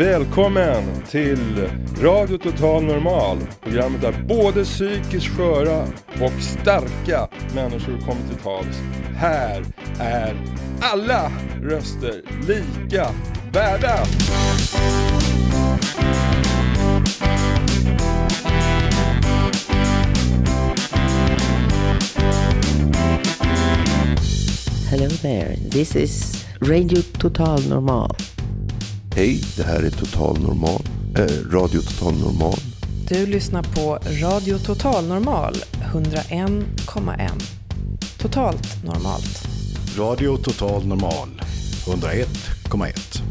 Välkommen till Radio Total Normal. Programmet där både psykiskt sköra och starka människor kommer till tals. Här är alla röster lika värda. Hello there, this is Radio Total Normal. Hej, det här är Total Normal, eh, Radio Total Normal. Du lyssnar på Radio Total Normal 101,1. Totalt normalt. Radio Total Normal 101,1.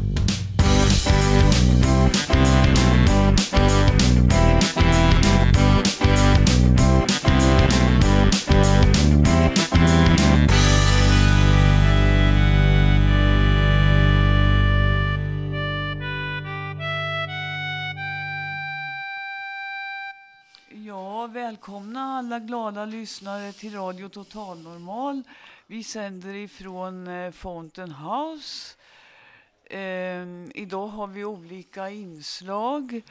Välkomna alla glada lyssnare till Radio Total Normal. Vi sänder ifrån eh, Fountain House. Eh, idag har vi olika inslag.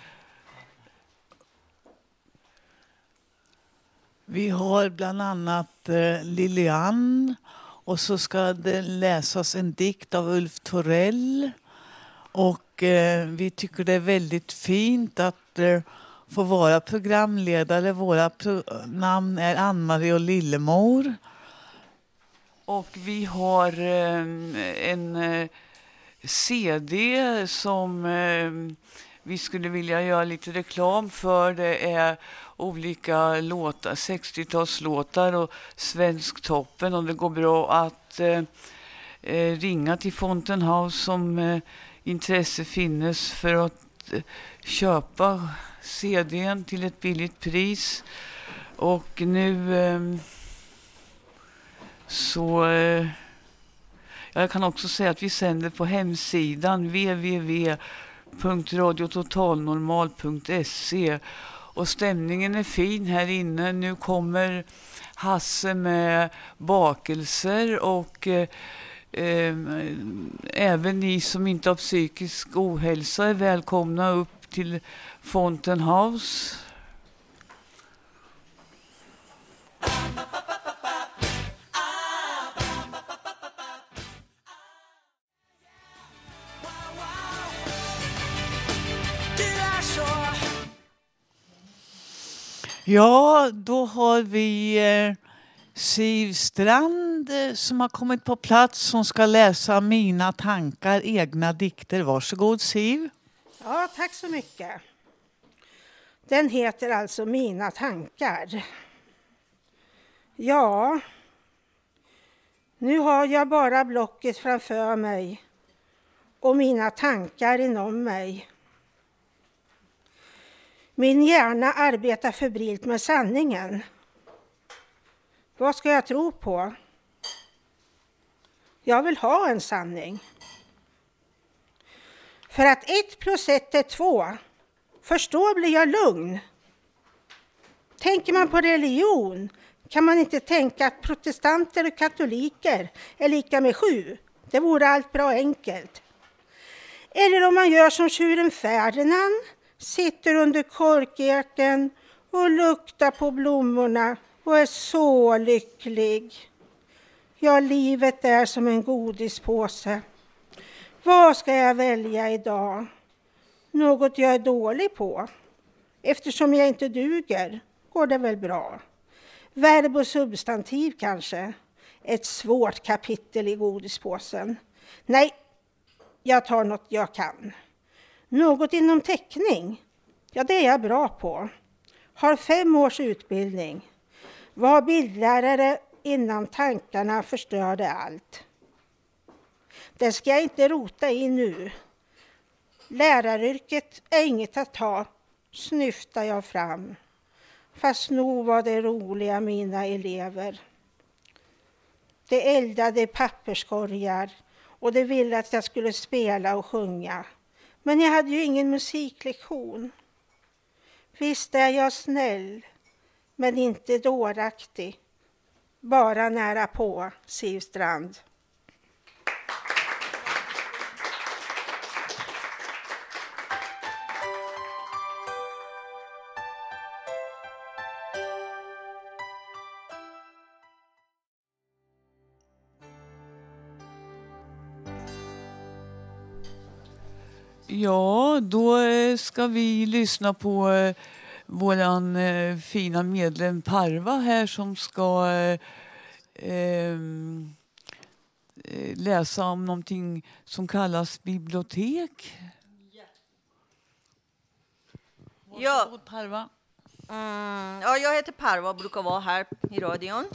Vi har bland annat eh, Lilian och så ska det läsas en dikt av Ulf Torell. Och eh, vi tycker det är väldigt fint att eh, för få vara programledare. Våra pro namn är Ann-Marie och Lillemor. Och vi har eh, en eh, CD som eh, vi skulle vilja göra lite reklam för. Det är olika låtar, 60-talslåtar och Svensktoppen. Och det går bra att eh, eh ringa till Fountain House om eh, intresse finnes för att köpa CDn till ett billigt pris. Och nu eh, så... Eh, jag kan också säga att vi sänder på hemsidan www.radiototalnormal.se och stämningen är fin här inne. Nu kommer Hasse med bakelser och eh, eh, även ni som inte har psykisk ohälsa är välkomna upp till Fountain House. Ja, då har vi eh, Siv Strand som har kommit på plats som ska läsa Mina tankar, egna dikter. Varsågod Siv. Ja, tack så mycket. Den heter alltså Mina tankar. Ja, nu har jag bara blocket framför mig och mina tankar inom mig. Min hjärna arbetar febrilt med sanningen. Vad ska jag tro på? Jag vill ha en sanning. För att ett plus ett är två. Först då blir jag lugn. Tänker man på religion kan man inte tänka att protestanter och katoliker är lika med sju. Det vore allt bra enkelt. Eller om man gör som tjuren Ferdinand, sitter under korkeken och luktar på blommorna och är så lycklig. Ja, livet är som en godispåse. Vad ska jag välja idag? Något jag är dålig på? Eftersom jag inte duger går det väl bra. Verb och substantiv kanske? Ett svårt kapitel i godispåsen. Nej, jag tar något jag kan. Något inom teckning? Ja, det är jag bra på. Har fem års utbildning. Var bildlärare innan tankarna förstörde allt. Det ska jag inte rota i nu. Läraryrket är inget att ta, snyftar jag fram. Fast nog var det roliga mina elever. De eldade papperskorgar och de ville att jag skulle spela och sjunga. Men jag hade ju ingen musiklektion. Visst är jag snäll, men inte dåraktig. Bara nära på, Siv Strand. Ja, då eh, ska vi lyssna på eh, våran eh, fina medlem Parva här som ska eh, ehm, eh, läsa om någonting som kallas bibliotek. Ja. Varsågod, Parva. Mm, ja, jag heter Parva och brukar vara här i radion.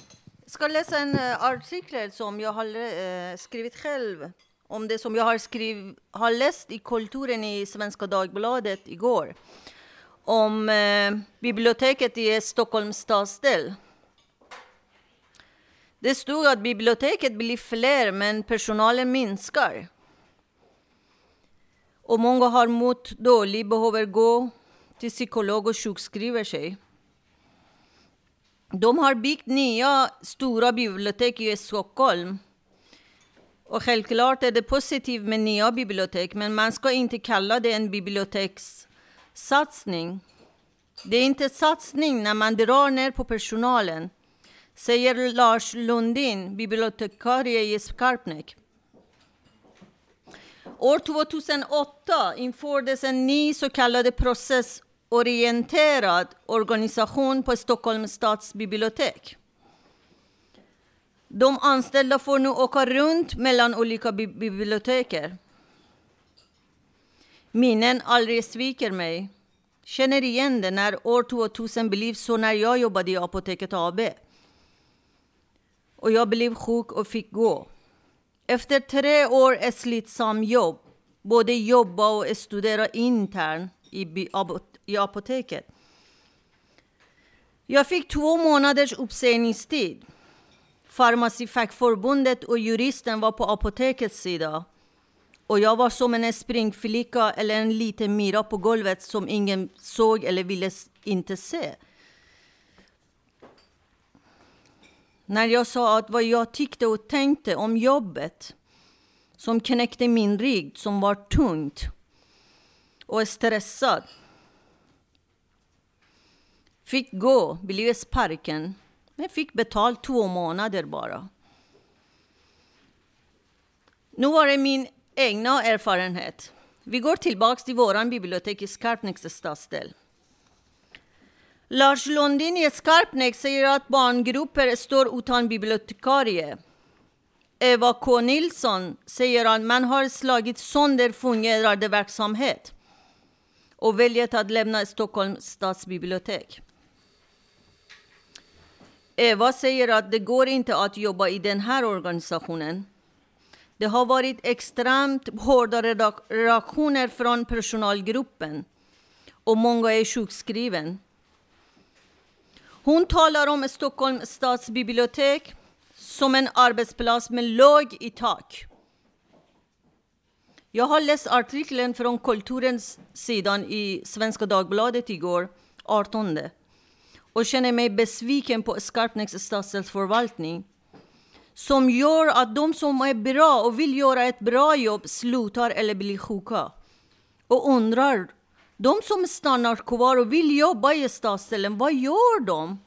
Jag ska läsa en uh, artikel som jag har uh, skrivit själv om det som jag har, skriv, har läst i Kulturen i Svenska Dagbladet igår. Om eh, biblioteket i Stockholms stadsdel. Det stod att biblioteket blir fler men personalen minskar. Och många har mått dåligt, behöver gå till psykolog och sjukskriver sig. De har byggt nya stora bibliotek i Stockholm. Och självklart är det positivt med nya bibliotek, men man ska inte kalla det en biblioteks Satsning. Det är inte satsning när man drar ner på personalen, säger Lars Lundin, bibliotekarie i Skarpnäck. År 2008 infördes en ny så kallad processorienterad organisation på Stockholms stadsbibliotek. De anställda får nu åka runt mellan olika bibliotek. biblioteker. Minnen aldrig sviker mig. Känner igen det när år 2000 blev så när jag jobbade i Apoteket AB. Och jag blev sjuk och fick gå. Efter tre år ett slitsamt jobb, både jobba och studera internt i, i apoteket. Jag fick två månaders uppsägningstid. Farmacifackförbundet och juristen var på apotekets sida. Och jag var som en springflicka eller en liten myra på golvet som ingen såg eller ville inte se. När jag sa att vad jag tyckte och tänkte om jobbet som knäckte min rygg, som var tungt och stressad. Fick gå, blev sparken, men fick betalt två månader bara. Nu var det min egna erfarenhet. Vi går tillbaka till våran bibliotek i Skarpnäcks stadsdel. Lars Lundin i Skarpnäck säger att barngrupper står utan bibliotekarie. Eva K Nilsson säger att man har slagit sönder fungerande verksamhet och väljer att lämna Stockholms stadsbibliotek. Eva säger att det går inte att jobba i den här organisationen. Det har varit extremt hårda reaktioner från personalgruppen och många är sjukskrivna. Hon talar om Stockholms stadsbibliotek som en arbetsplats med låg i tak. Jag har läst artikeln från Kulturens sidan i Svenska Dagbladet igår, 18 och känner mig besviken på Skarpnäcks stadsdelsförvaltning som gör att de som är bra och vill göra ett bra jobb slutar eller blir sjuka. Och undrar, de som stannar kvar och vill jobba i stadsdelen, vad gör de?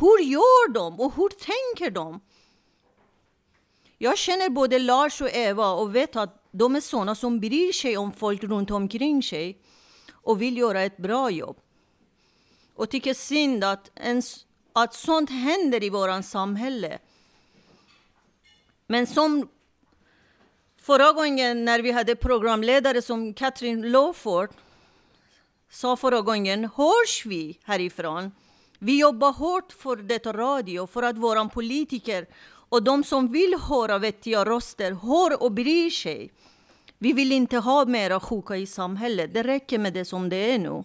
Hur gör de och hur tänker de? Jag känner både Lars och Eva och vet att de är sådana som bryr sig om folk runt omkring sig och vill göra ett bra jobb. Och tycker synd att, en, att sånt händer i vårt samhälle. Men som förra gången när vi hade programledare som Katrin Lawford sa förra gången, hörs vi härifrån? Vi jobbar hårt för detta radio, för att våra politiker och de som vill höra vettiga röster hör och bryr sig. Vi vill inte ha mera sjuka i samhället. Det räcker med det som det är nu.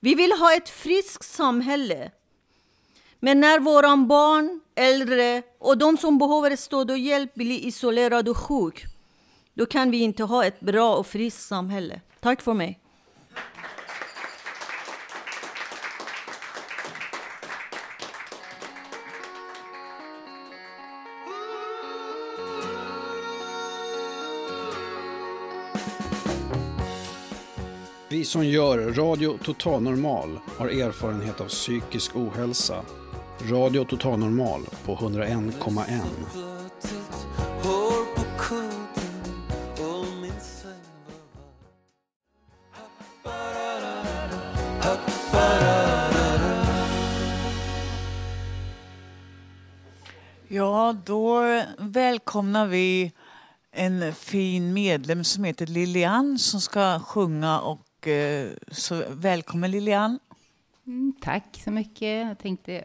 Vi vill ha ett friskt samhälle. Men när våra barn, äldre och de som behöver stöd och hjälp blir isolerade och sjuka, då kan vi inte ha ett bra och friskt samhälle. Tack för mig. Vi som gör Radio Total Normal har erfarenhet av psykisk ohälsa. Radio Total Normal på 101,1. Ja, då välkomnar vi en fin medlem som heter Lilian som ska sjunga. Och, eh, så välkommen Lilian. Mm, tack så mycket. Jag tänkte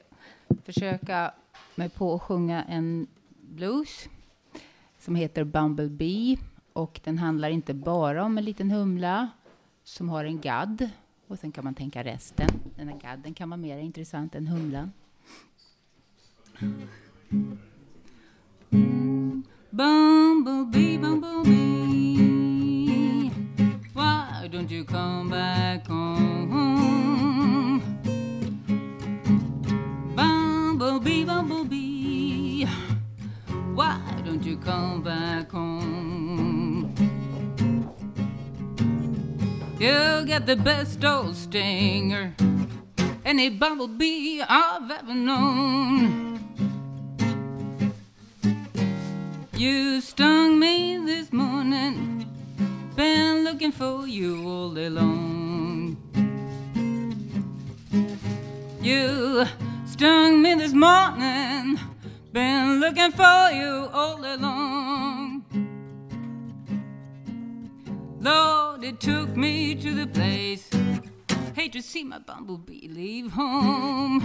försöka mig på att sjunga en blues som heter Bumblebee. Och den handlar inte bara om en liten humla som har en gadd. Och sen kan man tänka resten. Den här gadden kan vara mer intressant än humlan. Bumblebee, bumblebee, why don't you come back home? Bumblebee, bumblebee, why don't you come back home? You got the best old stinger any bumblebee I've ever known. You stung me this morning, been looking for you all day long. You stung me this morning, been looking for you all day long. Lord, it took me to the place. Hate to see my bumblebee leave home.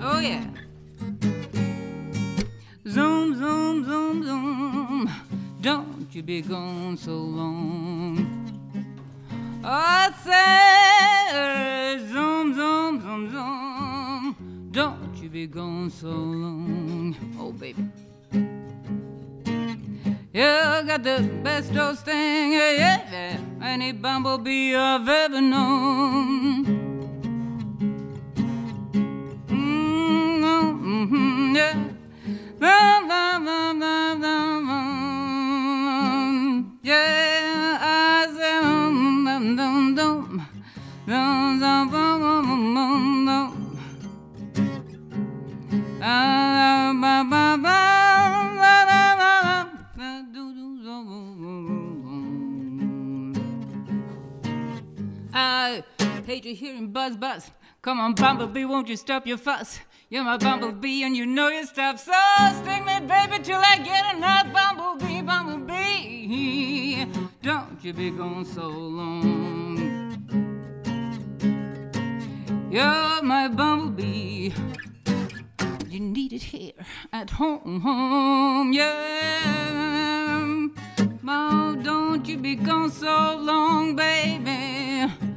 Oh, yeah. Zoom, zoom, zoom, zoom. Don't you be gone so long. Oh, I said, zoom, zoom, zoom, zoom. Don't you be gone so long. Oh, baby. You got the best old thing, yeah, yeah. Any bumblebee I've ever known. Buzz. Come on, Bumblebee, won't you stop your fuss? You're my bumblebee and you know your stuff. So sting me, baby, till I get enough. Bumblebee, bumblebee, don't you be gone so long. You're my bumblebee. You need it here at home, home, yeah. Oh, don't you be gone so long, baby.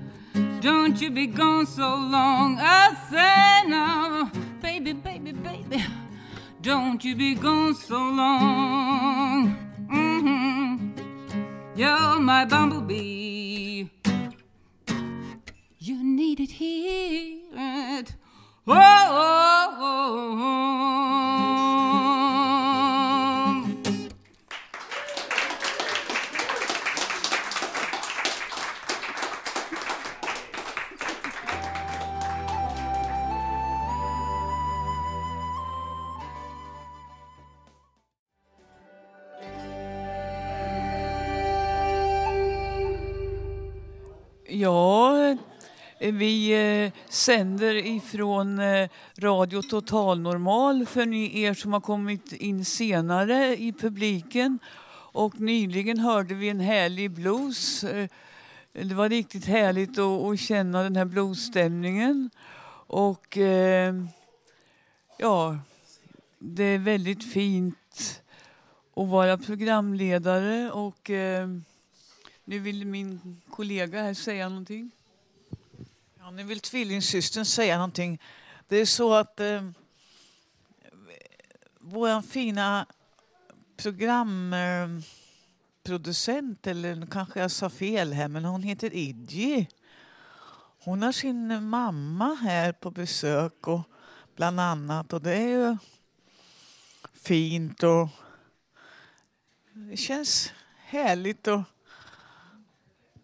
Don't you be gone so long. I say now, baby, baby, baby. Don't you be gone so long. Mm-hmm. You're my bumblebee. You need it here oh, oh, oh, oh. Vi eh, sänder ifrån eh, Radio Total Normal för er som har kommit in senare i publiken. Och nyligen hörde vi en härlig blues. Eh, det var riktigt härligt att, känna den här bluesstämningen. Och ja, det är väldigt fint att vara programledare och nu vill min kollega här säga någonting. Ja, nu vill tvillingsystern säga någonting. Det är så att eh, vår fina programproducent, eller nu kanske jag sa fel här, men hon heter Idji. Hon har sin mamma här på besök och bland annat och det är ju fint och det känns härligt och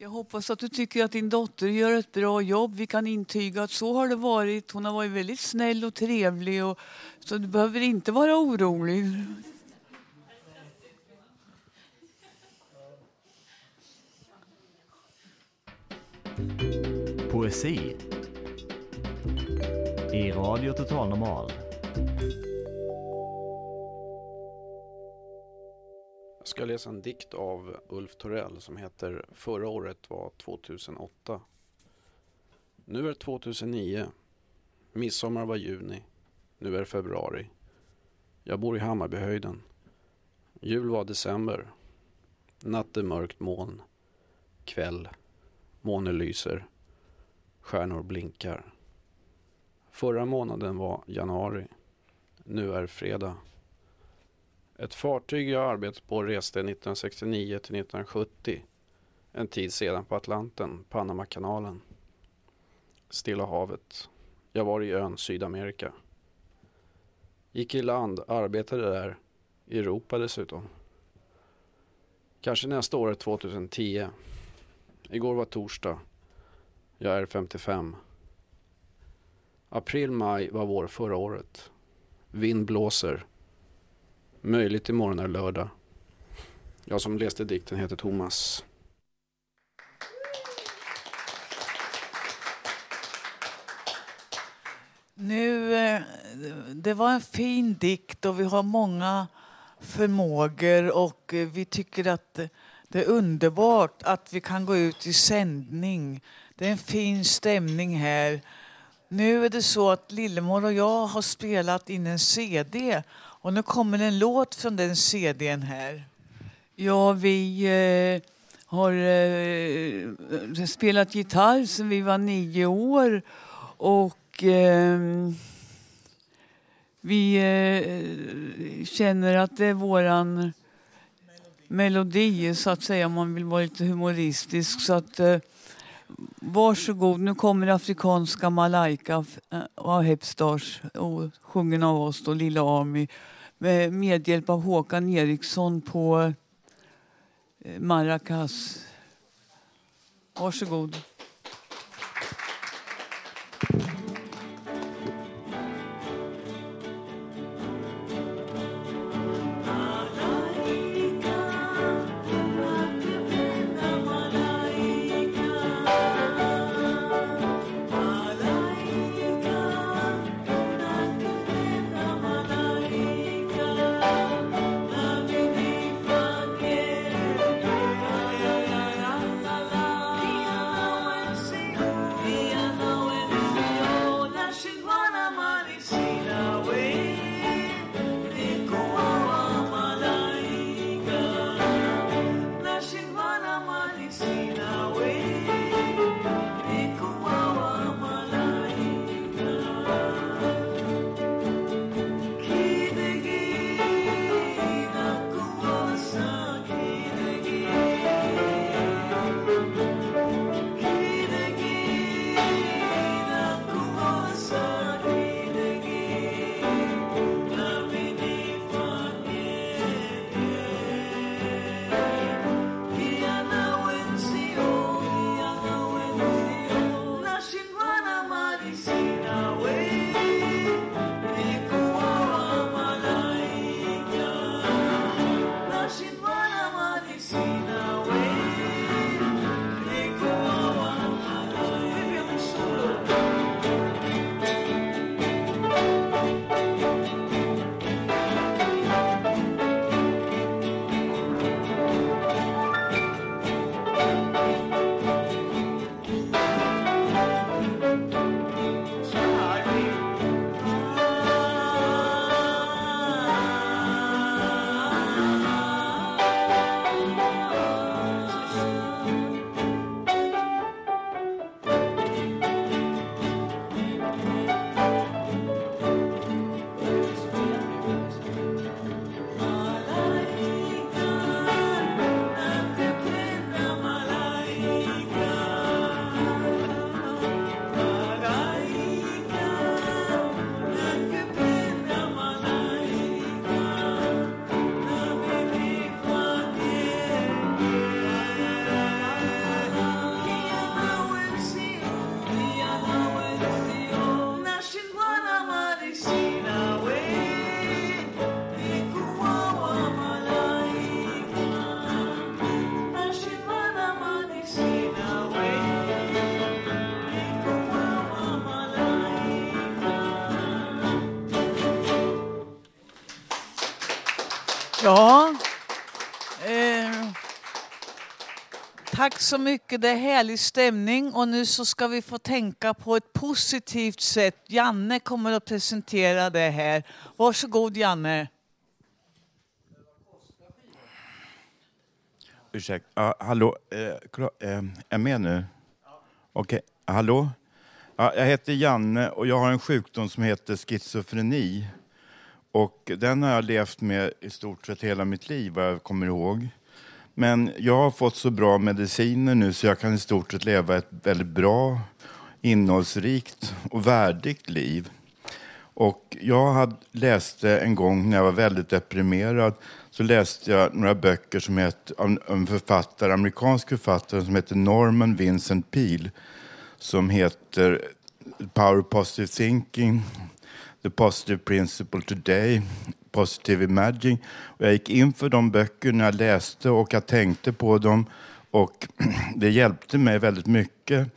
jag hoppas att du tycker att din dotter gör ett bra jobb. Vi kan intyga att så har det varit. Hon har varit väldigt snäll och trevlig. Och, så du behöver inte vara orolig. Poesi i Radio Total Normal. Ska läsa en dikt av Ulf Torell som heter Förra året var 2008. Nu är 2009. Midsommar var juni. Nu är det februari. Jag bor i Hammarbyhöjden. Jul var december. Natt är mörkt moln. Kväll. Månen lyser. Stjärnor blinkar. Förra månaden var januari. Nu är fredag. Ett fartyg jag arbetat på reste 1969 till 1970. En tid sedan på Atlanten, Panamakanalen. Stilla havet. Jag var i ön Sydamerika. Gick i land, arbetade där. I Europa dessutom. Kanske nästa år är 2010. Igår var torsdag. Jag är 55. April, maj var vår förra året. Vind blåser. Möjligt imorgon är lördag. Jag som läste dikten heter Thomas. Nu, eh, det var en fin dikt och vi har många förmågor och eh, vi tycker att det är underbart att vi kan gå ut i sändning. Det är en fin stämning här. Nu är det så att Lillemor och jag har spelat in en CD och nu kommer en låt från den CDn här. Ja, vi eh, har eh, spelat gitarr sedan vi var nio år och eh, vi eh, känner att det är våran melodi, så att säga, om man vill vara lite humoristisk. Så att, eh, varsågod, nu kommer afrikanska Malaika eh, av Hepstars och sjungen av oss då, Lilla Army med medhjälp av Håkan Eriksson på eh, maracas. Varsågod. see. Ja, eh, Tack så mycket. Det är härlig stämning och nu så ska vi få tänka på ett positivt sätt. Janne kommer att presentera det här. Varsågod Janne. Ursäkta, Uh, hallå, Uh, är jag med nu? Okej, hallå? Uh, jag heter Janne och jag har en sjukdom som heter schizofreni. Och den har jag levt med i stort sett hela mitt liv, vad jag kommer ihåg. Men jag har fått så bra mediciner nu så jag kan i stort sett leva ett väldigt bra, innehållsrikt och värdigt liv. Och jag hade, läste en gång när jag var väldigt deprimerad så läste jag några böcker som heter, av en författare, amerikansk författare som heter Norman Vincent Peale som heter Power of Positive Thinking, The Positive Principle Today, Positive Imaging. Och jag gick in för de böckerna jag läste och jag tänkte på dem och det hjälpte mig väldigt mycket.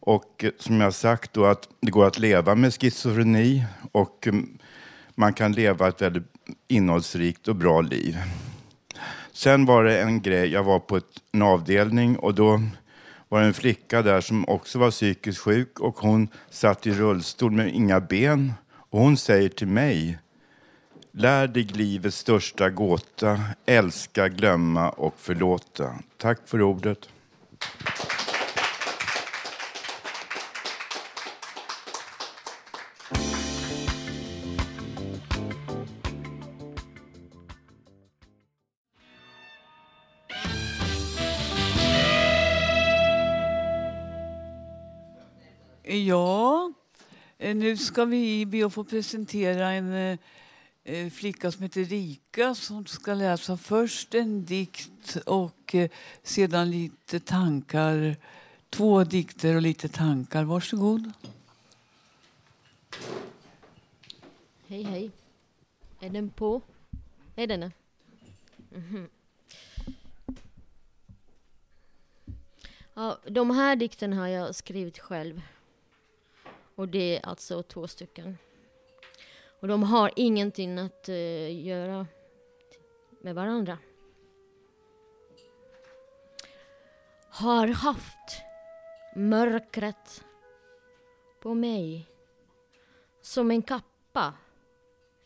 Och som jag sagt då att det går att leva med schizofreni och man kan leva ett väldigt innehållsrikt och bra liv. Sen var det en grej, jag var på ett, en avdelning och då var det en flicka där som också var psykiskt sjuk och hon satt i rullstol med inga ben. Och hon säger till mig, lär dig livets största gåta, älska, glömma och förlåta. Tack för ordet. Ja, Eh, nu ska vi be att få presentera en eh, eh, flicka som heter Rika som ska läsa först en dikt och sedan lite tankar. Två dikter och lite tankar. Varsågod. Hej, hej. Är den på? Är den det? Mhm. Ja, de här dikterna har jag skrivit själv. Och det är alltså två stycken. Och de har ingenting att uh, göra med varandra. Har haft mörkret på mig som en kappa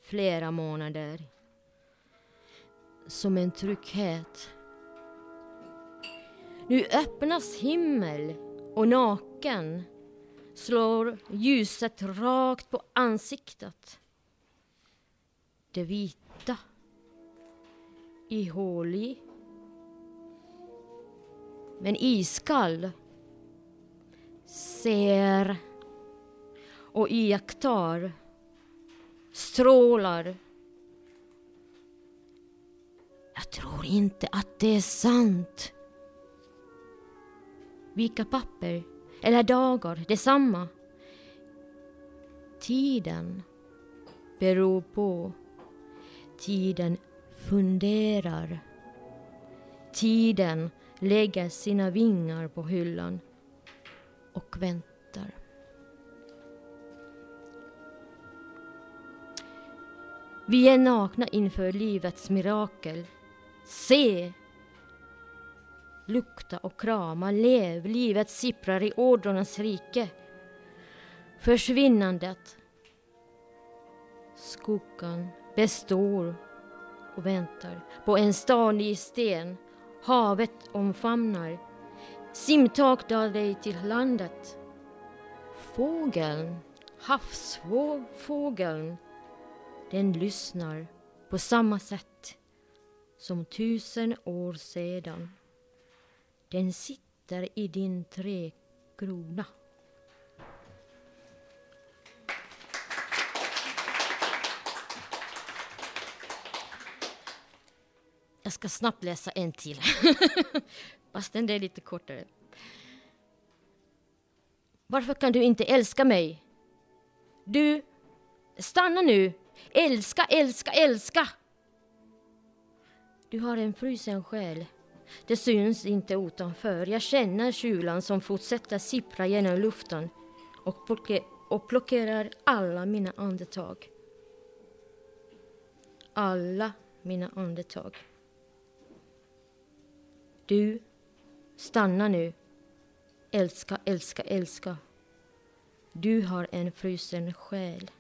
flera månader. Som en trygghet. Nu öppnas himmel och naken slår ljuset rakt på ansiktet. Det vita. Ihålig. Men iskall. Ser och iakttar. Strålar. Jag tror inte att det är sant. Vilka papper eller dagar, detsamma. Tiden beror på. Tiden funderar. Tiden lägger sina vingar på hyllan och väntar. Vi är nakna inför livets mirakel. Se! Lukta och krama, lev, livet sipprar i ådrornas rike. Försvinnandet. Skuggan består och väntar på en stadig sten. Havet omfamnar. Simtak drar dig till landet. Fågeln, havsfågeln, den lyssnar på samma sätt som tusen år sedan. Den sitter i din träkrona. Jag ska snabbt läsa en till. Fast den är lite kortare. Varför kan du inte älska mig? Du, stanna nu. Älska, älska, älska. Du har en frusen själ. Det syns inte utanför. Jag känner kylan som fortsätter sippra genom luften och, plocke, och blockerar alla mina andetag. Alla mina andetag. Du Stanna nu. Älska, älska, älska. Du har en frusen själ.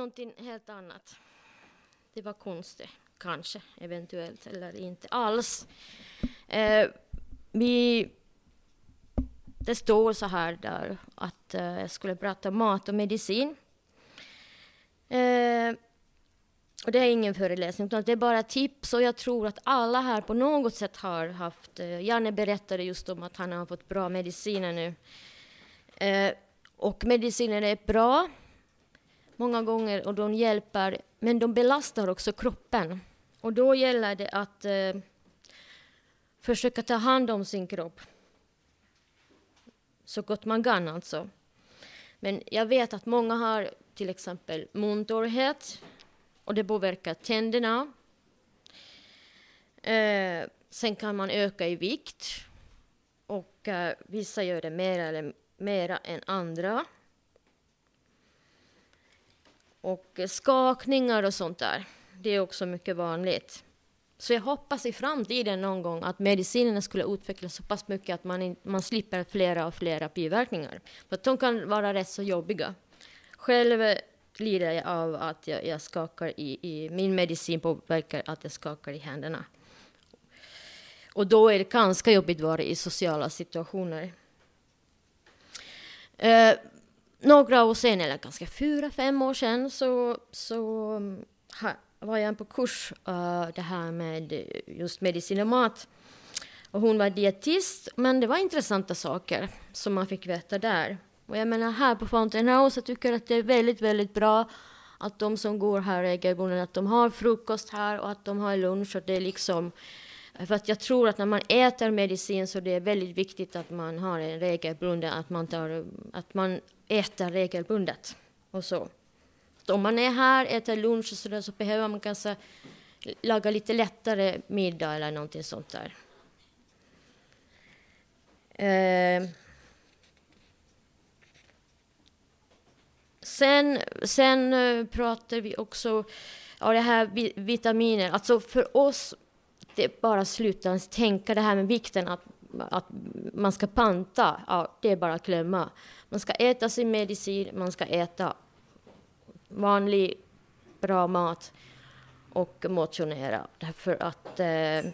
Någonting helt annat. Det var konstigt, kanske, eventuellt, eller inte alls. Eh, vi, det står så här där att eh, jag skulle prata mat och medicin. Eh, och det är ingen föreläsning, utan det är bara tips. Och jag tror att alla här på något sätt har haft... Eh, Janne berättade just om att han har fått bra mediciner nu. Eh, och mediciner är bra många gånger och de hjälper, men de belastar också kroppen. Och då gäller det att eh, försöka ta hand om sin kropp så gott man kan alltså. Men jag vet att många har till exempel muntorrhet och det påverkar tänderna. Eh, sen kan man öka i vikt och eh, vissa gör det mer eller mera än andra. Och skakningar och sånt där, det är också mycket vanligt. Så jag hoppas i framtiden någon gång att medicinerna skulle utvecklas så pass mycket att man, in, man slipper flera och flera biverkningar. För att de kan vara rätt så jobbiga. Själv lider jag av att jag, jag skakar i, i, min medicin påverkar att jag skakar i händerna. Och då är det ganska jobbigt att vara i sociala situationer. Eh, några år sen, eller ganska fyra, fem år sedan, så, så mm, var jag på kurs, uh, det här med just medicin och mat. Och hon var dietist, men det var intressanta saker som man fick veta där. Och jag menar här på Fountain House, jag tycker att det är väldigt, väldigt bra att de som går här regelbundet, att de har frukost här och att de har lunch och det är liksom för att jag tror att när man äter medicin så det är väldigt viktigt att man har en regelbunden, att man, tar, att man äter regelbundet. Och så. så. om man är här, äter lunch och så, där, så behöver man kanske laga lite lättare middag eller någonting sånt där. Eh. Sen, sen eh, pratar vi också om det här vitaminer. Alltså för oss det är bara sluta tänka det här med vikten att, att man ska panta. Ja, det är bara att glömma. Man ska äta sin medicin, man ska äta vanlig bra mat och motionera. Därför att eh,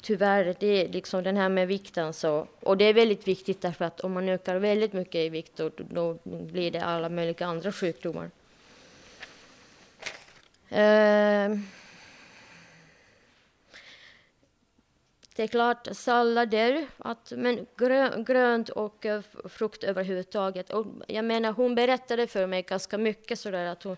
tyvärr, det är liksom den här med vikten så, och det är väldigt viktigt därför att om man ökar väldigt mycket i vikt då, då blir det alla möjliga andra sjukdomar. Eh, Det är klart sallader, att, men grö, grönt och eh, frukt överhuvudtaget. Och jag menar, hon berättade för mig ganska mycket sådär att hon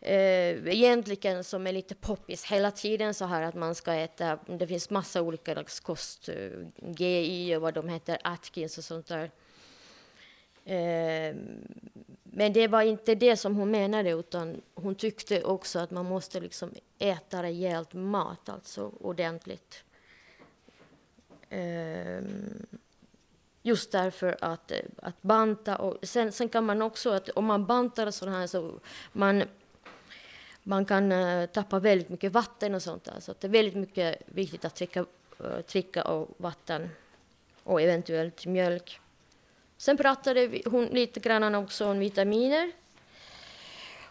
eh, egentligen som är lite poppis hela tiden så här att man ska äta, det finns massa olika slags kost, eh, GI och vad de heter, Atkins och sånt där. Eh, men det var inte det som hon menade, utan hon tyckte också att man måste liksom äta rejält mat, alltså ordentligt. Ehm, just därför att, eh, att banta och sen, sen kan man också att om man bantar och sådana här så man man kan uh, tappa väldigt mycket vatten och sånt där. Så det är väldigt mycket viktigt att dricka, uh, eh, dricka och vatten och eventuellt mjölk. Sen pratade hon lite grann också om vitaminer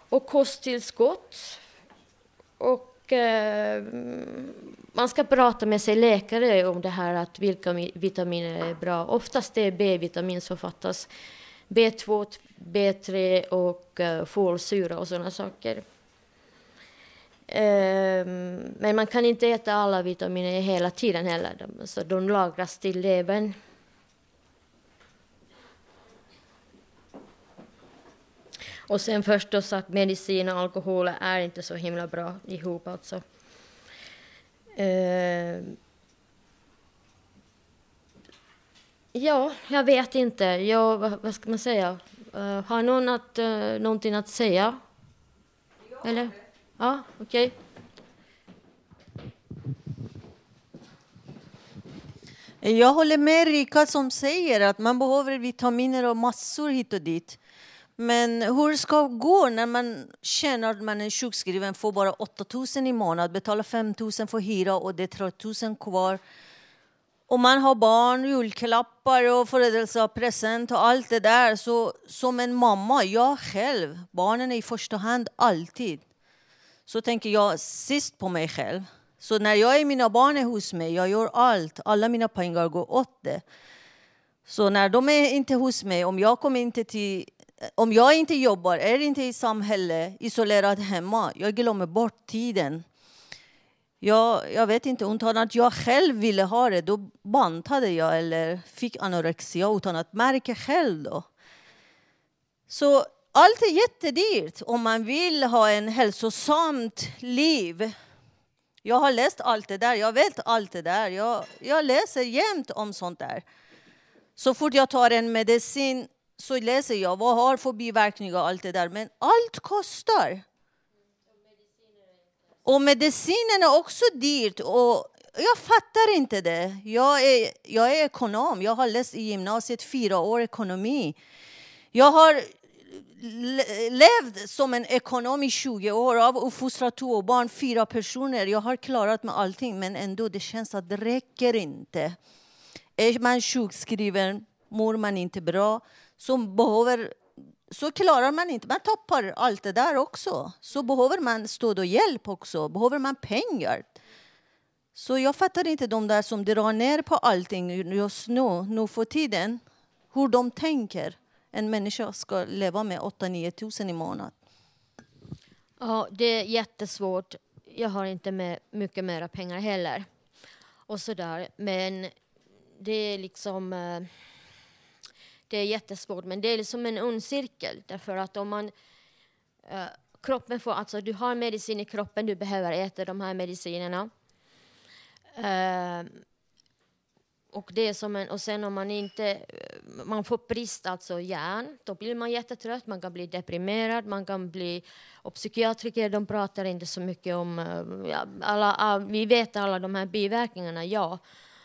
och kosttillskott. Och man ska prata med sin läkare om det här att vilka vitaminer är bra. Oftast är B-vitamin som fattas. B2, B3 och eh, uh, folsyra och sådana saker. Um, men man kan inte äta alla vitaminer hela tiden heller, så de lagras till levern. Och sen förstås att medicin och alkohol är inte så himla bra ihop alltså. Uh, ja, jag vet inte. Jag, vad, vad ska man säga? Uh, har någon att, uh, någonting att säga? Eller? Ja, okej. Okay. Jag håller med Rika som säger att man behöver vitaminer och massor hit och dit. Men hur ska det gå när man känner att man är sjukskriven, får bara 8 000 i månaden, betalar 5 000 för hyra och det är 3 000 kvar. Och man har barn, julklappar och födelsedagspresent och allt det där. Så som en mamma, jag själv, barnen är i första hand alltid. Så tänker jag sist på mig själv. Så när jag är mina barn är hos mig, jag gör allt. Alla mina pengar går åt det. Så när de är inte hos mig, om jag kommer inte till om jag inte jobbar, är inte i samhället, isolerad hemma, jag glömmer bort tiden. Jag, jag vet inte, utan att jag själv ville ha det, då bantade jag eller fick anorexia utan att märka själv. Då. Så allt är jättedyrt om man vill ha en hälsosamt liv. Jag har läst allt det där, jag vet allt det där. Jag, jag läser jämt om sånt där. Så fort jag tar en medicin så läser jag vad har för biverkningar och allt det där. Men allt kostar. Och medicinen är också dyrt. Och jag fattar inte det. Jag är, jag är ekonom. Jag har läst i gymnasiet fyra år ekonomi. Jag har levt som en ekonom i 20 år av uppfostrat två barn, fyra personer. Jag har klarat med allting, men ändå det känns att det räcker inte. Är man sjukskriven, mår man inte bra, så behöver så klarar man inte, man tappar allt det där också. Så behöver man stöd och hjälp också, behöver man pengar. Så jag fattar inte de där som drar ner på allting just nu, nu för tiden. Hur de tänker. En människa ska leva med 8-9 tusen i månaden. Ja, det är jättesvårt. Jag har inte med mycket mera pengar heller. Och sådär. Men det är liksom... Eh, det är jättesvårt, men det är som en ond cirkel. Därför att om man... eh, kroppen får, alltså du har medicin i kroppen, du behöver äta de här medicinerna. Eh, och, det är som en, och sen om man inte eh, man får brist alltså järn, då blir man jättetrött, man kan bli deprimerad, man kan bli... Och psykiatriker de pratar inte så mycket om... Eh, ja, alla, vi vet alla de här biverkningarna, ja.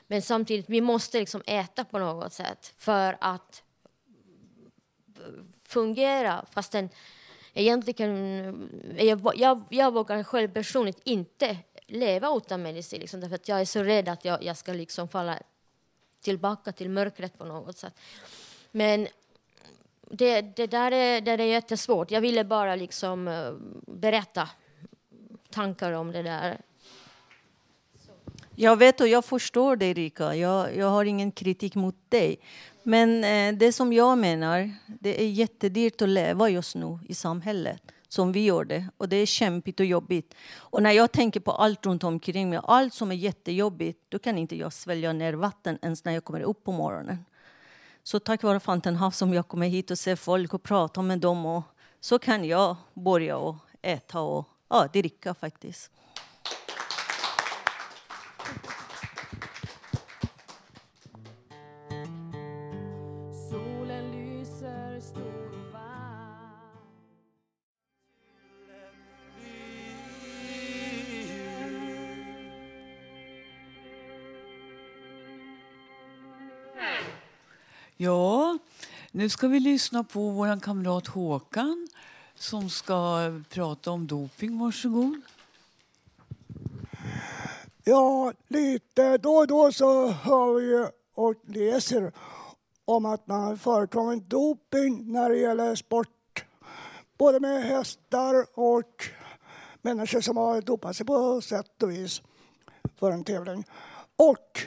Men samtidigt, vi måste liksom äta på något sätt för att fungera fastän egentligen, jag, jag, jag vågar själv personligt inte leva utan medicin liksom, därför att jag är så rädd att jag, jag ska liksom falla tillbaka till mörkret på något sätt. Men det, det där är, det är jättesvårt. Jag ville bara liksom eh, berätta tankar om det där. Jag vet och jag förstår dig, Rika. Jag, jag har ingen kritik mot dig. Men eh, det som jag menar, det är jättedyrt att leva just nu i samhället som vi gör det. Och det är kämpigt och jobbigt. Och när jag tänker på allt runt omkring mig, allt som är jättejobbigt, då kan inte jag svälja ner vatten ens när jag kommer upp på morgonen. Så tack vare Fantenhav som jag kommer hit och ser folk och pratar med dem och så kan jag börja och äta och ja, dricka faktiskt. Ja, nu ska vi lyssna på vår kamrat Håkan som ska prata om doping. Varsågod. Ja, lite då och då så hör vi och läser om att man har förekommit doping när det gäller sport. Både med hästar och människor som har dopat sig på sätt och vis för en tävling. Och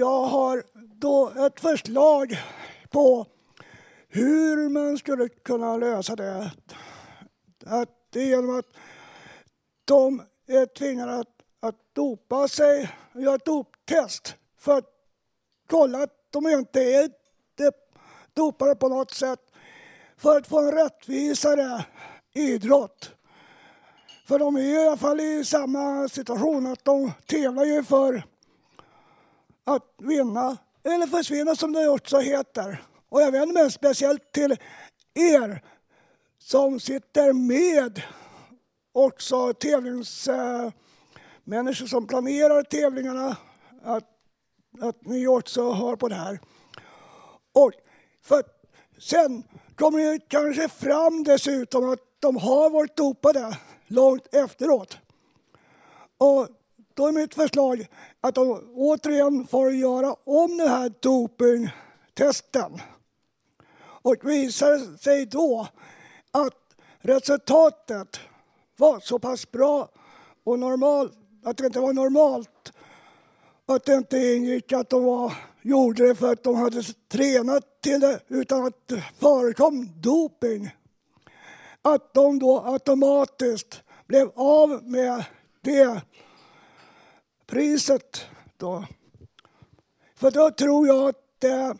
jag har då ett förslag på hur man skulle kunna lösa det. Att det är genom att de är tvingade att, att dopa sig, göra ett doptest för att kolla att de inte är dopade på något sätt för att få en rättvisare idrott. För de är i alla fall i samma situation att de tävlar ju för att vinna eller försvinna som det också heter. Och jag vänder mig speciellt till er som sitter med också tävlingsmänniskor eh, som planerar tävlingarna. Att att ni också hör på det här. Och för sen kommer det kanske fram dessutom att de har varit dopade långt efteråt. Och då är mitt förslag att de återigen får göra om den här dopingtesten. Och visar sig då att resultatet var så pass bra och normalt, att det inte var normalt att det inte ingick att de var, gjorde det för att de hade tränat till det utan att det förekom doping. Att de då automatiskt blev av med det priset. Då. För då tror jag att eh,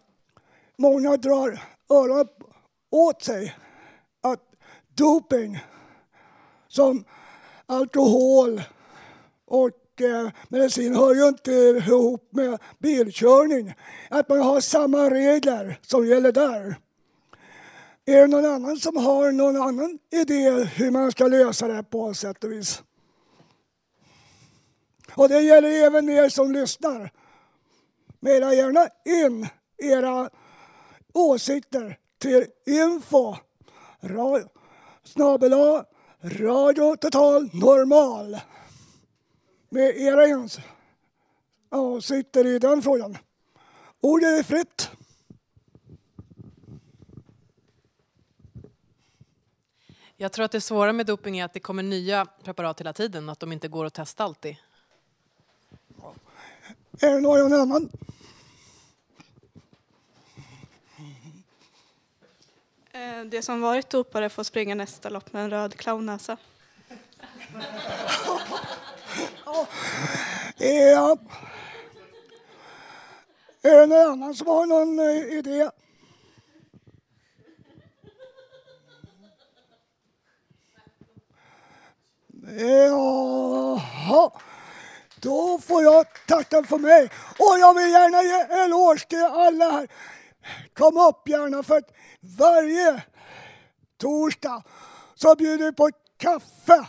många drar öronen åt sig att doping som alkohol och eh, medicin hör ju inte ihop med bilkörning. Att man har samma regler som gäller där. Är det någon annan som har någon annan idé hur man ska lösa det på sätt och vis? Och det gäller även er som lyssnar. Mejla gärna in era åsikter till info snabel Radio Total Normal med era åsikter i den frågan. Ordet är fritt. Jag tror att det svåra med doping är att det kommer nya preparat hela tiden, att de inte går att testa alltid. Är det någon annan? Eh, Det som varit dopare får springa nästa lopp med en röd clownnäsa. Ja. Är det någon annan som har någon eh, idé? Jaha. Då får jag tacka för mig. Och jag vill gärna ge en eloge till alla här. Kom upp gärna för att varje torsdag så bjuder vi på kaffe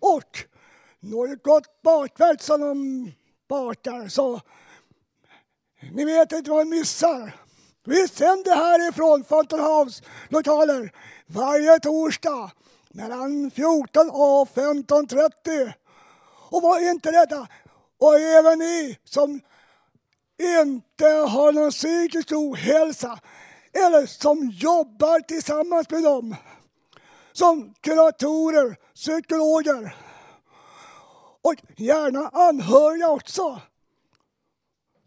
och något gott bakverk som de bakar. Så ni vet inte vad ni missar. Vi sänder härifrån Fountain House lokaler varje torsdag mellan 14 och 15.30. Och var inte rädda. Och även ni som inte har någon psykisk ohälsa eller som jobbar tillsammans med dem. Som kuratorer, psykologer och gärna anhöriga också.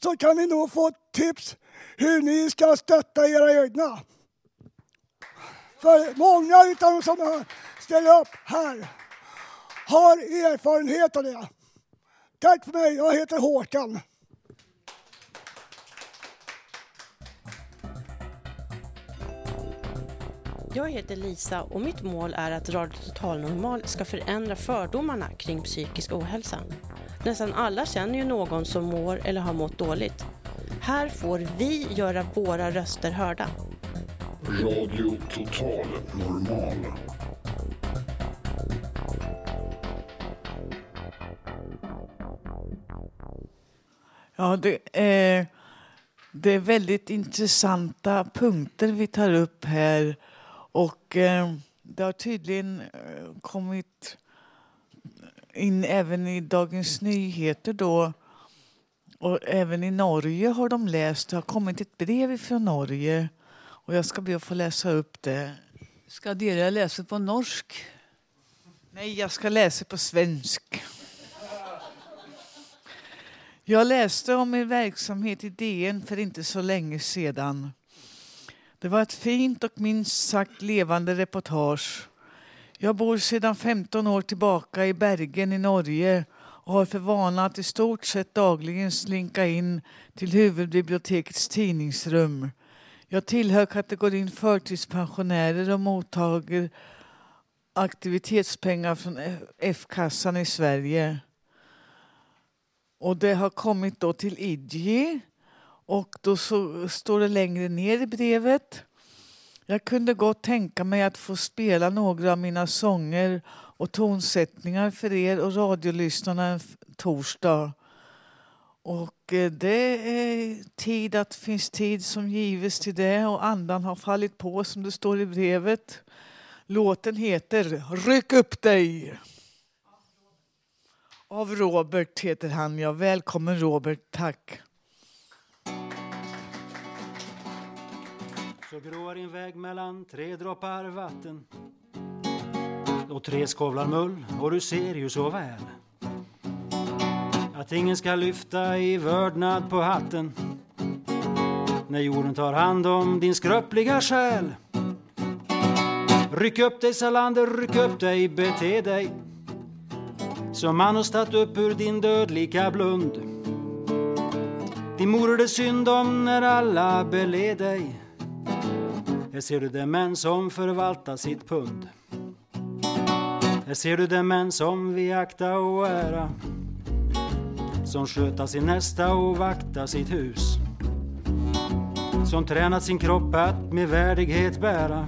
Så kan ni nog få tips hur ni ska stötta era egna. För många av dem som ställer upp här har erfarenhet av det. Tack för mig, jag heter Håkan. Jag heter Lisa och mitt mål är att Radio Total Normal ska förändra fördomarna kring psykisk ohälsa. Nästan alla känner ju någon som mår eller har mått dåligt. Här får vi göra våra röster hörda. Radio Total Normal. Ja, det är, det är väldigt intressanta punkter vi tar upp här. Och eh, det har tydligen eh, kommit in även i Dagens Nyheter då. Och även i Norge har de läst. Det har kommit ett brev från Norge. Och jag ska be att få läsa upp det. Ska dere läsa på norsk? Nej, jag ska läsa på svensk. Jag läste om er verksamhet i DN för inte så länge sedan. Det var ett fint och minst sagt levande reportage. Jag bor sedan 15 år tillbaka i Bergen i Norge och har för vana att i stort sett dagligen slinka in till huvudbibliotekets tidningsrum. Jag tillhör kategorin förtidspensionärer och mottager aktivitetspengar från F-kassan i Sverige. Och det har kommit då till Idji, och då så, står det längre ner i brevet. Jag kunde gott tänka mig att få spela några av mina sånger och tonsättningar för er och radiolyssnarna en torsdag. Och eh, det är tid att finns tid som gives till det och andan har fallit på som det står i brevet. Låten heter Ryck upp dig! Av Robert heter han, ja. Välkommen Robert, tack. Så gråar din väg mellan tre droppar vatten och tre skovlar mull och du ser ju så väl att ingen ska lyfta i vördnad på hatten när jorden tar hand om din skröpliga själ. Ryck upp dig Salander, ryck upp dig, bete dig som han har statt upp ur din dödliga blund. Din mor är det synd om när alla beled dig. Här ser du den män som förvaltar sitt pund. Här ser du den män som vi akta och ära. Som sköta sin nästa och vakta sitt hus. Som tränat sin kropp att med värdighet bära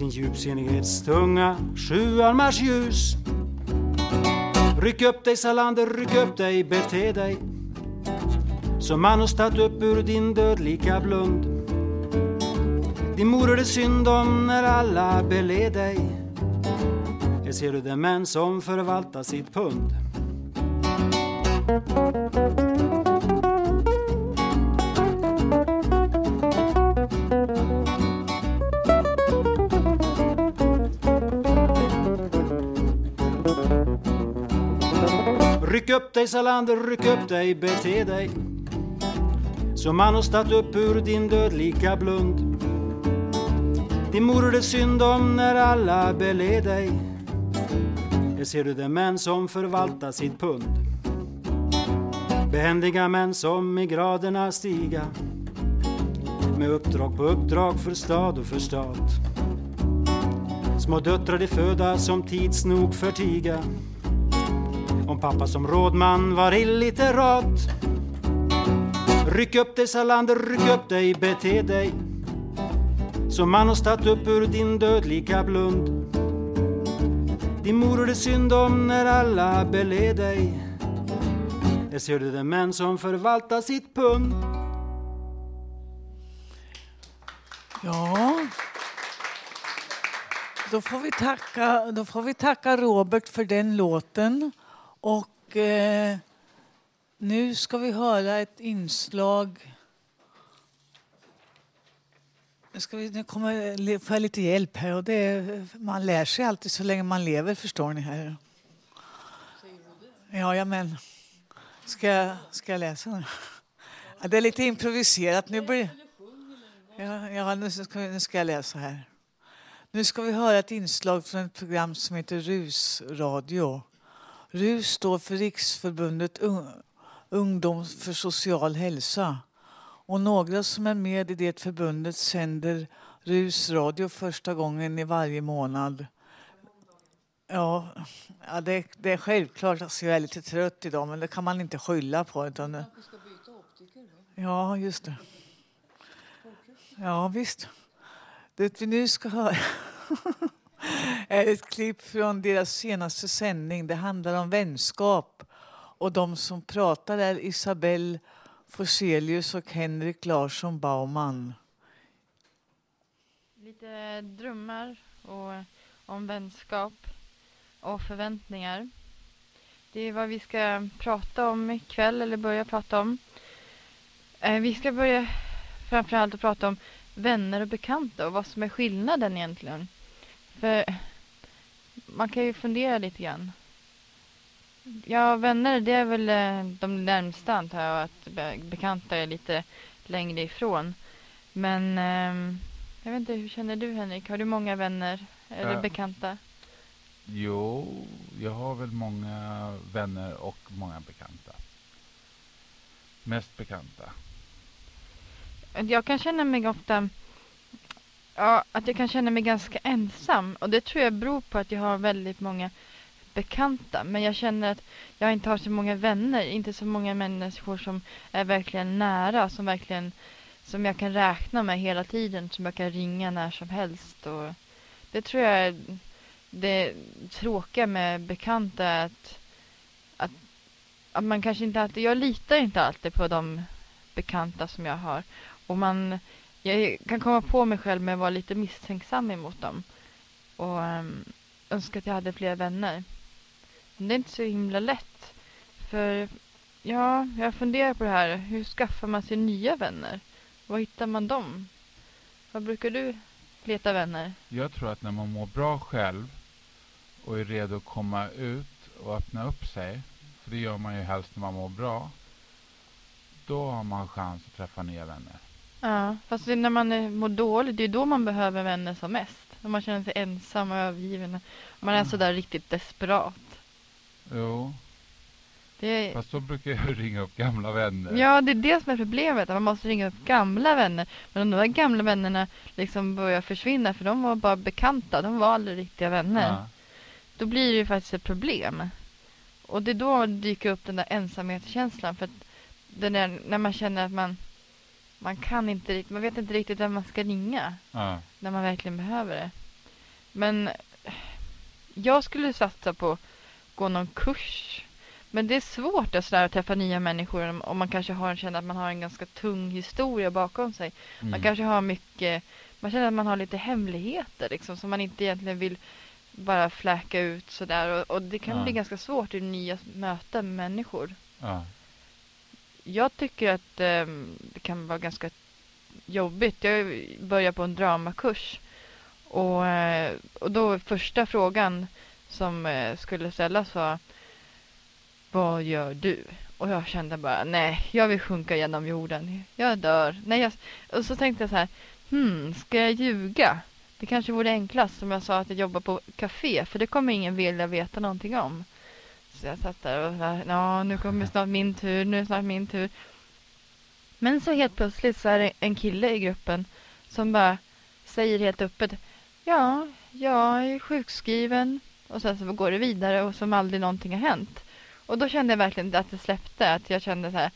sin djupsinnighets tunga sjuarmars ljus. Ryck upp dig Salander, ryck upp dig, bete dig som man har stått upp ur din dödlika blund. Din mor är det synd om när alla beled dig. Här ser du den män som förvaltar sitt pund. Ryck upp dig Salander, ryck upp dig, bete dig som man har stått upp ur din dödlika blund. Din mor är det synd om när alla beled dig. Här ser du den män som förvaltar sitt pund. Behändiga män som i graderna stiga med uppdrag på uppdrag för stad och för stat. Små döttrar de föda som tids nog förtiga om pappa som rådman var illiterat. Ryck upp dig Salander, ryck upp dig, bete dig som man har stått upp ur din dödliga blund. Din mor är det synd om när alla beled dig. Där ser du den män som förvaltar sitt pund. Ja. Då får, vi tacka, då får vi tacka Robert för den låten. Och eh, nu ska vi höra ett inslag. Nu, ska vi, nu kommer, får jag lite hjälp här. Och det är, man lär sig alltid så länge man lever, förstår ni. här. Ja, ja men. Ska jag, ska jag läsa nu? Ja, det är lite improviserat. Nu blir, ja, ja, nu, ska, nu ska jag läsa här. Nu ska vi höra ett inslag från ett program som heter Rusradio. RUS står för Riksförbundet Ungdom för social hälsa. Och några som är med i det förbundet sänder RUS radio första gången i varje månad. Ja, ja det, det är självklart att jag är lite trött idag men det kan man inte skylla på. Utan Ja, just det. Ja, visst. Det vi nu ska höra ett klipp från deras senaste sändning. Det handlar om vänskap. Och de som pratar är Isabelle Forselius och Henrik Larsson Baumann. Lite drömmar och om vänskap och förväntningar. Det är vad vi ska prata om ikväll, eller börja prata om. Eh, vi ska börja framförallt att prata om vänner och bekanta och vad som är skillnaden egentligen. För man kan ju fundera lite grann. Ja, vänner det är väl eh, de närmsta antar jag att bekanta är lite längre ifrån. Men eh, jag vet inte, hur känner du Henrik? Har du många vänner eller ja. bekanta? Jo, jag har väl många vänner och många bekanta. Mest bekanta. Jag kan känna mig ofta ja, att jag kan känna mig ganska ensam. Och det tror jag beror på att jag har väldigt många bekanta. Men jag känner att jag inte har så många vänner. Inte så många människor som är verkligen nära. Som verkligen som jag kan räkna med hela tiden. Som jag kan ringa när som helst. Och det tror jag är det tråkiga med bekanta är att, att att man kanske inte alltid, jag litar inte alltid på de bekanta som jag har. Och man, jag kan komma på mig själv med att vara lite misstänksam emot dem. Och um, önska att jag hade fler vänner. Men det är inte så himla lätt. För ja, jag funderar på det här. Hur skaffar man sig nya vänner? Var hittar man dem? Var brukar du leta vänner? Jag tror att när man mår bra själv och är redo att komma ut och öppna upp sig, för det gör man ju helst när man mår bra, då har man chans att träffa nya vänner. Ja, fast när man är- mår dåligt, det är då man behöver vänner som mest. När man känner sig ensam och övergiven. Man är sådär riktigt desperat. Jo, Det fast då brukar jag ringa upp gamla vänner. Ja, det är det som är problemet. Att man måste ringa upp gamla vänner. Men om de här gamla vännerna liksom börjar försvinna, för de var bara bekanta, de var aldrig riktiga vänner. Ja. Då blir det ju faktiskt ett problem. Och det är då dyker upp den där ensamhetskänslan. För att den där, när man känner att man, man kan inte man vet inte riktigt vem man ska ringa. Ja. När man verkligen behöver det. Men jag skulle satsa på att gå någon kurs. Men det är svårt att, sådär, att träffa nya människor om, om man kanske har, känner att man har en ganska tung historia bakom sig. Man Mm. kanske har mycket, man känner att man har lite hemligheter liksom, som man inte egentligen vill bara fläka ut sådär. Och, och det kan Ja. bli ganska svårt i nya möten med människor. Ja. Jag tycker att eh, det kan vara ganska jobbigt. Jag började på en dramakurs. Och, eh, och då första frågan som eh, skulle ställas var Vad gör du? Och jag kände bara nej, jag vill sjunka genom jorden. Jag dör. Nej, jag, och så tänkte jag så här, hmm, ska jag ljuga? Det kanske vore enklast om jag sa att jag jobbar på café, för det kommer ingen vilja veta någonting om. Så jag satt där och så ja, nu kommer snart min tur, nu är snart min tur. Men så helt plötsligt så är det en kille i gruppen som bara säger helt öppet, ja, jag är sjukskriven. Och sen så går det vidare och som aldrig någonting har hänt. Och då kände jag verkligen att det släppte, att jag kände så här,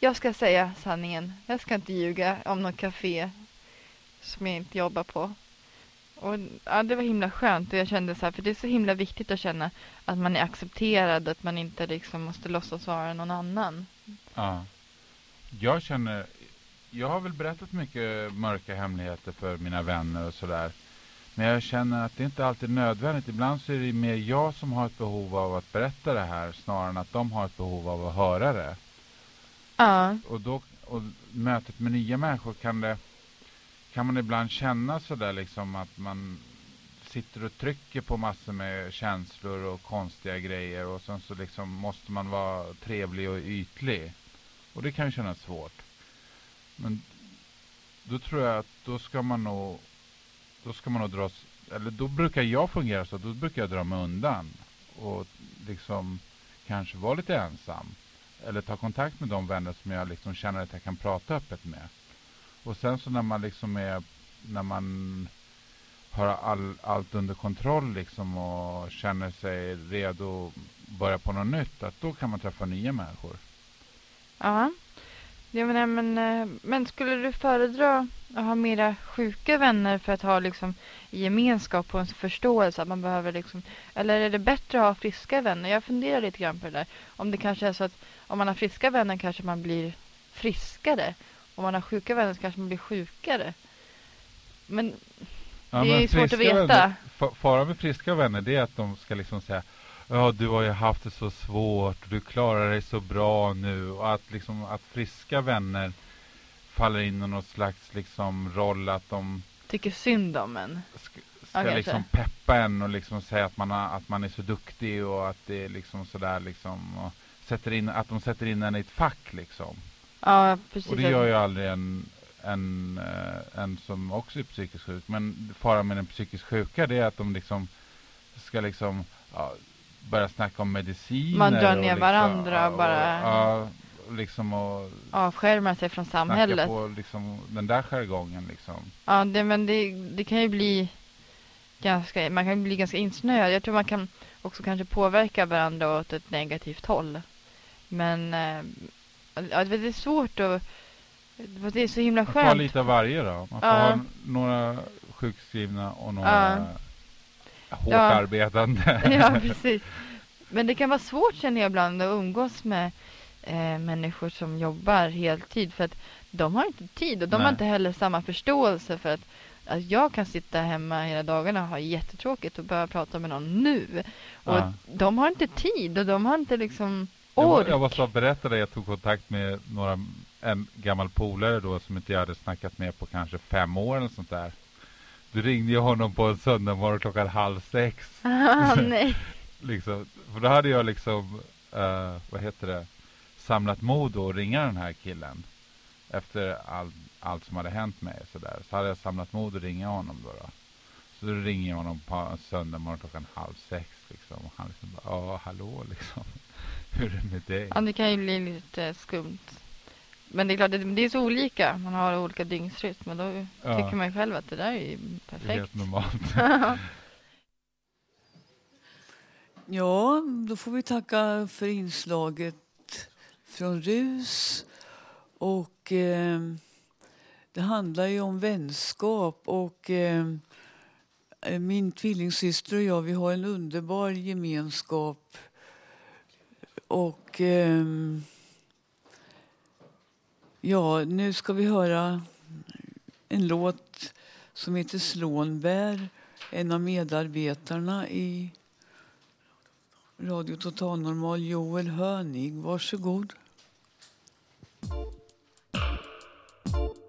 jag ska säga sanningen. Jag ska inte ljuga om något café som jag inte jobbar på. Och ja, det var himla skönt och jag kände så här, för det är så himla viktigt att känna att man är accepterad, att man inte liksom måste låtsas vara någon annan. Ja. Jag känner, jag har väl berättat mycket mörka hemligheter för mina vänner och sådär. Men jag känner att det inte alltid är nödvändigt. Ibland så är det mer jag som har ett behov av att berätta det här snarare än att de har ett behov av att höra det. Ja. Och, då, och mötet med nya människor kan det kan man ibland känna sådär liksom att man sitter och trycker på massor med känslor och konstiga grejer och sen så liksom måste man vara trevlig och ytlig. Och det kan ju kännas svårt. Men då tror jag att då ska man nog då ska man nog dra eller då brukar jag fungera så, att då brukar jag dra mig undan och liksom kanske vara lite ensam. Eller ta kontakt med de vänner som jag liksom känner att jag kan prata öppet med. Och sen så när man liksom är, när man har all, allt under kontroll liksom och känner sig redo att börja på något nytt, att då kan man träffa nya människor. Ja. Jag menar, men, eh, men skulle du föredra att ha mera sjuka vänner för att ha liksom gemenskap och en förståelse att man behöver liksom, eller är det bättre att ha friska vänner? Jag funderar lite grann på det där. Om det kanske är så att om man har friska vänner kanske man blir friskare. Om man har sjuka vänner så kanske man blir sjukare. Men Ja, det är men ju svårt att veta. Vänner, fa- faran med friska vänner det är att de ska liksom säga Ja, du har ju haft det så svårt och du klarar dig så bra nu. Och att, liksom, att friska vänner faller in i någon slags liksom, roll att de Tycker synd om en. ska Ja, kanske. liksom peppa en och liksom säga att man, har, att man är så duktig och att det är liksom sådär liksom. Och sätter in, att de sätter in en i ett fack liksom. Ja, precis. Och det gör ju aldrig en, en, eh, en som också är psykiskt sjuk. Men faran med den psykiskt sjuka det är att de liksom ska liksom ja, börja snacka om mediciner. Man drar ner liksom, varandra och bara- Ja, liksom och Avskärmar sig från samhället. på liksom den där jargongen liksom. Ja, det, men det, det kan ju bli ganska, man kan bli ganska insnöad. Jag tror man kan också kanske påverka varandra åt ett negativt håll. Men eh, ja, det är svårt att, det är så himla Man får skönt. ha lite av varje då. Man får Ja. ha några sjukskrivna och några hårt Ja. arbetande. Ja, precis. Men det kan vara svårt känner jag ibland att umgås med eh, människor som jobbar heltid för att de har inte tid och de Nej. har inte heller samma förståelse för att, att jag kan sitta hemma hela dagarna och ha jättetråkigt och börja prata med någon nu. Och Ja. de har inte tid och de har inte liksom ork. jag måste berätta det. Jag tog kontakt med några, en gammal polare då som inte jag hade snackat med på kanske fem år eller sånt där. Du ringde jag honom på en söndag morgon klockan halv sex. Ah, nej. liksom, för då hade jag liksom, eh, vad heter det, samlat mod att ringa den här killen. Efter all, allt som hade hänt mig så där. Så hade jag samlat mod att ringa honom då. då. Så då ringer jag honom på en söndag morgon klockan halv sex liksom. Och han liksom bara, ja hallå liksom. Hur är det med dig? Ja, det kan ju bli lite skumt. Men det är klart, det, det är så olika. Man har olika dygnsrytm. Men då Ja. tycker man ju själv att det där är ju Det är perfekt. helt normalt. Ja, då får vi tacka för inslaget från RUS. Och eh, det handlar ju om vänskap och eh, min tvillingsyster och jag, vi har en underbar gemenskap. Och eh, ja, nu ska vi höra en låt som heter Slånbär. En av medarbetarna i Radio Total Normal, Joel Hönig. Varsågod. Thank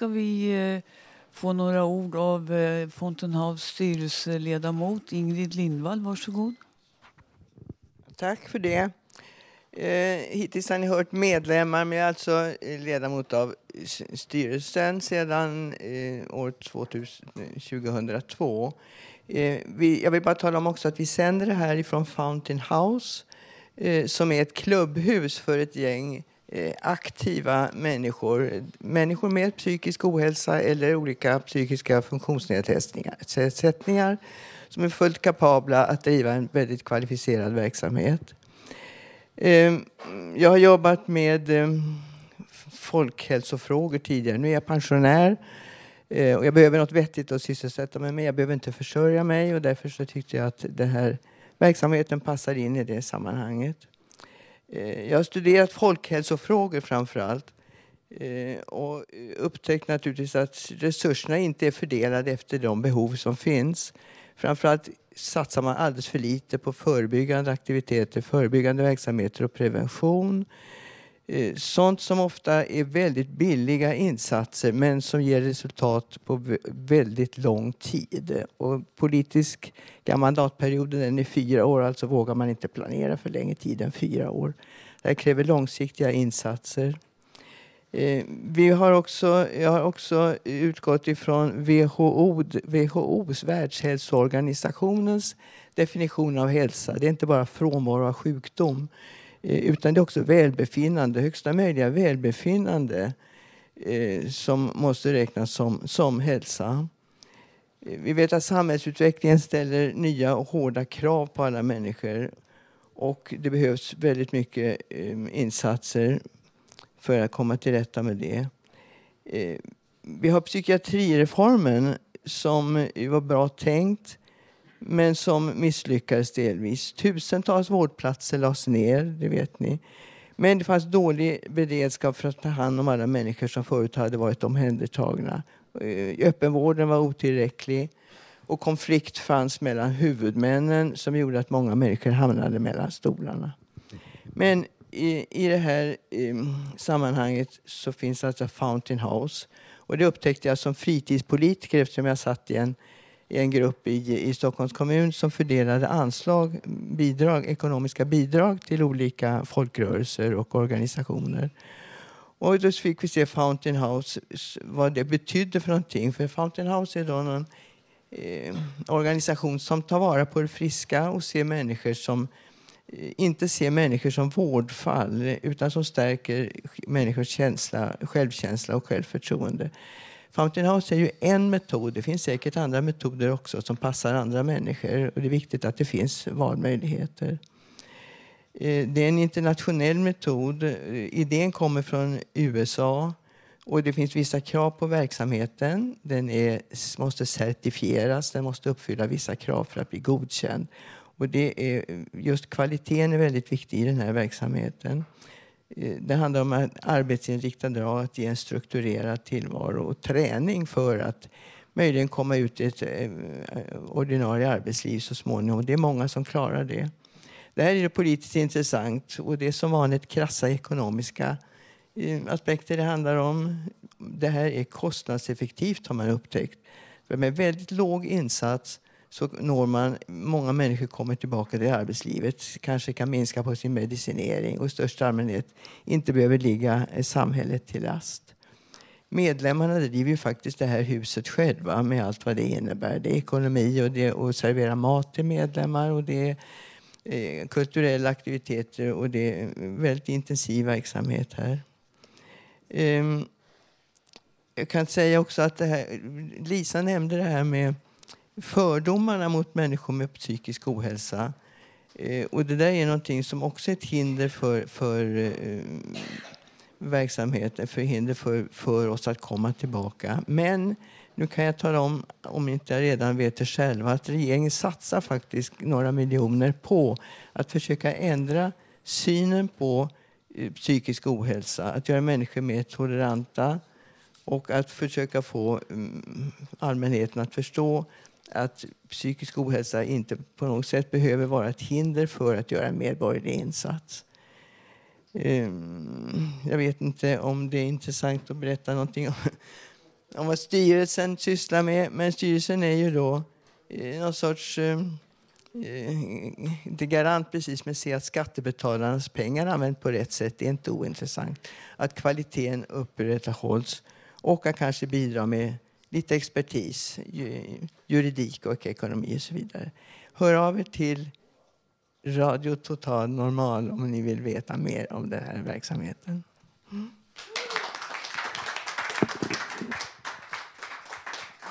ska vi eh, få några ord av eh, Fountain House styrelseledamot Ingrid Lindvall. Varsågod. Tack för det. Eh, hittills har ni hört medlemmar, men jag är alltså ledamot av styrelsen sedan år 2002. Vi, jag vill bara tala om också att vi sänder det här ifrån Fountain House som är ett klubbhus för ett gäng Eh, aktiva människor. Människor med psykisk ohälsa eller olika psykiska funktionsnedsättningar som är fullt kapabla att driva en väldigt kvalificerad verksamhet. Ehm, jag har jobbat med ehm, folkhälsofrågor tidigare. Nu är jag pensionär eh, och jag behöver något vettigt att sysselsätta mig med. Jag behöver inte försörja mig och därför så tyckte jag att den här verksamheten passar in i det sammanhanget. Eh, jag har studerat folkhälsofrågor framför allt eh, och upptäckt naturligtvis att resurserna inte är fördelade efter de behov som finns. Framförallt satsar man alldeles för lite på förebyggande aktiviteter, förebyggande verksamheter och prevention. Eh, sånt som ofta är väldigt billiga insatser men som ger resultat på väldigt lång tid. Och politisk mandatperioden den är fyra år, alltså vågar man inte planera för längre tid än fyra år. Det här kräver långsiktiga insatser. Eh, vi har också, jag har också utgått ifrån WHO, WHOs, Världshälsoorganisationens definition av hälsa. Det är inte bara frånvaro av sjukdom Eh, utan det är också välbefinnande, högsta möjliga välbefinnande eh, som måste räknas som, som hälsa. Eh, vi vet att samhällsutvecklingen ställer nya och hårda krav på alla människor och det behövs väldigt mycket eh, insatser för att komma till rätta med det. Eh, Vi har psykiatrireformen som var bra tänkt men som misslyckades delvis. Tusentals vårdplatser lades ner, det vet ni. Men det fanns dålig beredskap för att ta hand om alla människor som förut hade varit omhändertagna. Eh, öppenvården var otillräcklig och konflikt fanns mellan huvudmännen som gjorde att många människor hamnade mellan stolarna. Men i, i det här i, sammanhanget så finns alltså Fountain House. Och det upptäckte jag som fritidspolitiker eftersom jag satt i en, i en grupp i, i Stockholms kommun som fördelade anslag, bidrag, ekonomiska bidrag till olika folkrörelser och organisationer. Och då fick vi se Fountain House, vad det betydde för någonting. För Fountain House är då någon eh, organisation som tar vara på det friska och ser människor som eh, inte ser människor som vårdfall utan som stärker människors känsla, självkänsla och självförtroende. Fountain House är ju en metod. Det finns säkert andra metoder också som passar andra människor. Och det är viktigt att det finns valmöjligheter. Eh, det är en internationell metod. Eh, idén kommer från USA. Och det finns vissa krav på verksamheten. Den är, måste certifieras, den måste uppfylla vissa krav för att bli godkänd. Och det är, eh, just kvaliteten är väldigt viktig i den här verksamheten. Eh, det handlar om att arbetsinriktad drag, att ge en strukturerad tillvaro och träning för att möjligen komma ut i ett eh, eh, ordinarie arbetsliv så småningom. Det är många som klarar det. Det här är det politiskt intressant och det är som vanligt krassa ekonomiska aspekter det handlar om. Det här är kostnadseffektivt har man upptäckt. För med väldigt låg insats så når man, många människor kommer tillbaka till arbetslivet, kanske kan minska på sin medicinering och i största allmänhet inte behöver ligga samhället till last. Medlemmarna driver ju faktiskt det här huset själva med allt vad det innebär. Det är ekonomi och det är att servera mat till medlemmar och det är eh, kulturella aktiviteter och det är väldigt intensiv verksamhet här. Ehm, jag kan säga också att det här, Lisa nämnde det här med fördomarna mot människor med psykisk ohälsa. Eh, och det där är någonting som också är ett hinder för, för eh, verksamheten, för hinder för, för oss att komma tillbaka. Men nu kan jag tala om, om inte jag redan vet det själva, att regeringen satsar faktiskt några miljoner på att försöka ändra synen på eh, psykisk ohälsa, att göra människor mer toleranta och att försöka få mm, allmänheten att förstå att psykisk ohälsa inte på något sätt behöver vara ett hinder för att göra en medborgerlig insats. Ehm, jag vet inte om det är intressant att berätta någonting om, om vad styrelsen sysslar med. Men styrelsen är ju då eh, någon sorts... Eh, eh, inte garant precis, men se att skattebetalarnas pengar används på rätt sätt. Det är inte ointressant. Att kvaliteten upprätthålls och att kanske bidra med lite expertis, juridik och ekonomi och så vidare. Hör av er till Radio Total Normal om ni vill veta mer om den här verksamheten.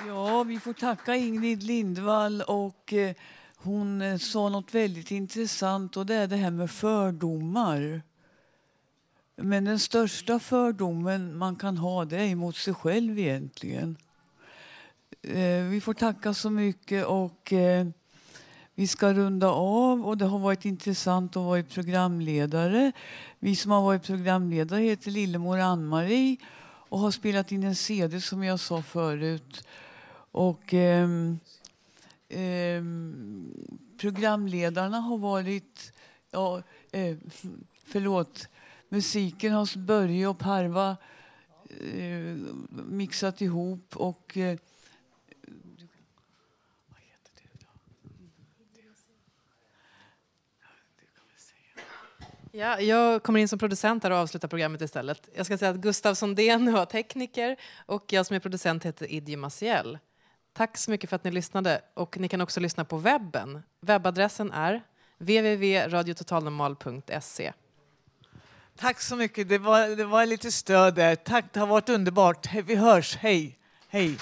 Ja, vi får tacka Ingrid Lindvall och eh, hon eh, sa något väldigt intressant och det är det här med fördomar. Men den största fördomen man kan ha det är mot sig själv egentligen. Eh, vi får tacka så mycket och eh, vi ska runda av och det har varit intressant att vara programledare. Vi som har varit programledare heter Lillemor Ann-Marie och har spelat in en CD som jag sa förut. Och eh, eh, programledarna har varit, ja, eh, förlåt, musiken har Börje och Parva eh, mixat ihop och eh, Ja, jag kommer in som producent här och avslutar programmet istället. Jag ska säga att Gustav Sondén var tekniker och jag som är producent heter Idje Maciel. Tack så mycket för att ni lyssnade och ni kan också lyssna på webben. Webbadressen är www.radiototalnormal.se. Tack så mycket. Det var, det var lite stöd där. Tack, det har varit underbart. Vi hörs. Hej. Hej.